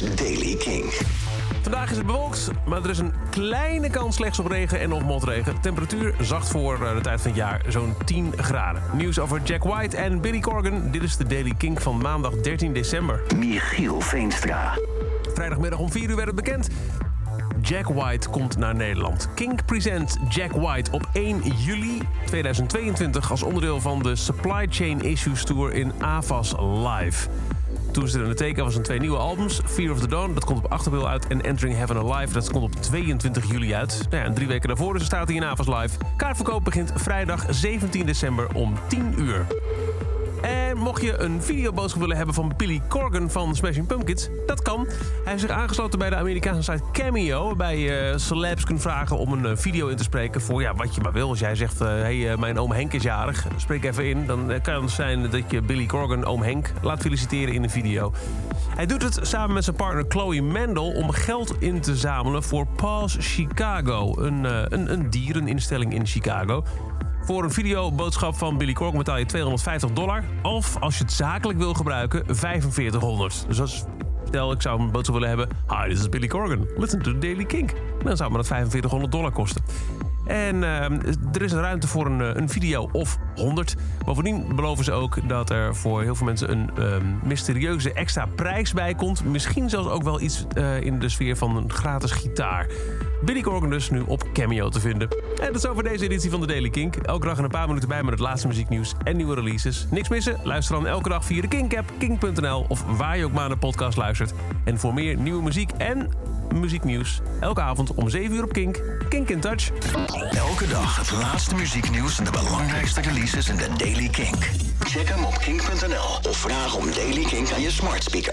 is Daily King. Vandaag is het bewolkt, maar er is een kleine kans slechts op regen en of motregen. Temperatuur zacht voor eh, de tijd van het jaar, zo'n 10 graden. Nieuws over Jack White en Billy Corgan. Dit is de Daily King van maandag 13 december. Michiel Veenstra. Vrijdagmiddag om 4 uur werd het bekend. Jack White komt naar Nederland. Kink present Jack White op 1 juli 2022 als onderdeel van de Supply Chain Issues Tour in AVAS Live. Toen in de teken was zijn twee nieuwe albums. Fear of the Dawn, dat komt op 8 april uit. En Entering Heaven Alive, dat komt op 22 juli uit. Nou ja, en drie weken daarvoor dus staat hij in Live. Kaartverkoop begint vrijdag 17 december om 10 uur. En mocht je een videoboodschap willen hebben van Billy Corgan van Smashing Pumpkins, dat kan. Hij heeft zich aangesloten bij de Amerikaanse site Cameo, waarbij je celebs kunt vragen om een eh, video in te spreken voor ja, wat je maar wil. Als jij zegt, hé, hey, eh, mijn oom Henk is jarig, spreek even in. Dan eh, kan het zijn dat je Billy Corgan, oom Henk, laat feliciteren in een video. Hij doet het samen met zijn partner Chloe Mendel om geld in te zamelen voor Paws Chicago, een, een, een diereninstelling in Chicago. Voor een videoboodschap van Billy Corgan betaal je 250 dollar. Of als je het zakelijk wil gebruiken, 4500. Dus als, stel ik zou een boodschap willen hebben... Hi, this is Billy Corgan. Listen to the Daily Kink. Dan zou me dat 4500 dollar kosten. En uh, er is ruimte voor een, een, video of 100. Bovendien beloven ze ook dat er voor heel veel mensen een uh, mysterieuze extra prijs bij komt. Misschien zelfs ook wel iets uh, in de sfeer van een gratis gitaar. Billy Corgan dus nu op Cameo te vinden. En dat is over deze editie van de Daily Kink. Elke dag een paar minuten bij met het laatste muzieknieuws en nieuwe releases. Niks missen? Luister dan elke dag via de Kink-app, kink.nl... of waar je ook maar naar podcast luistert. En voor meer nieuwe muziek en muzieknieuws... elke avond om 7 uur op Kink. Kink in Touch. Elke dag het laatste muzieknieuws en de belangrijkste releases in de Daily Kink. Check hem op kink.nl of vraag om Daily Kink aan je smart speaker.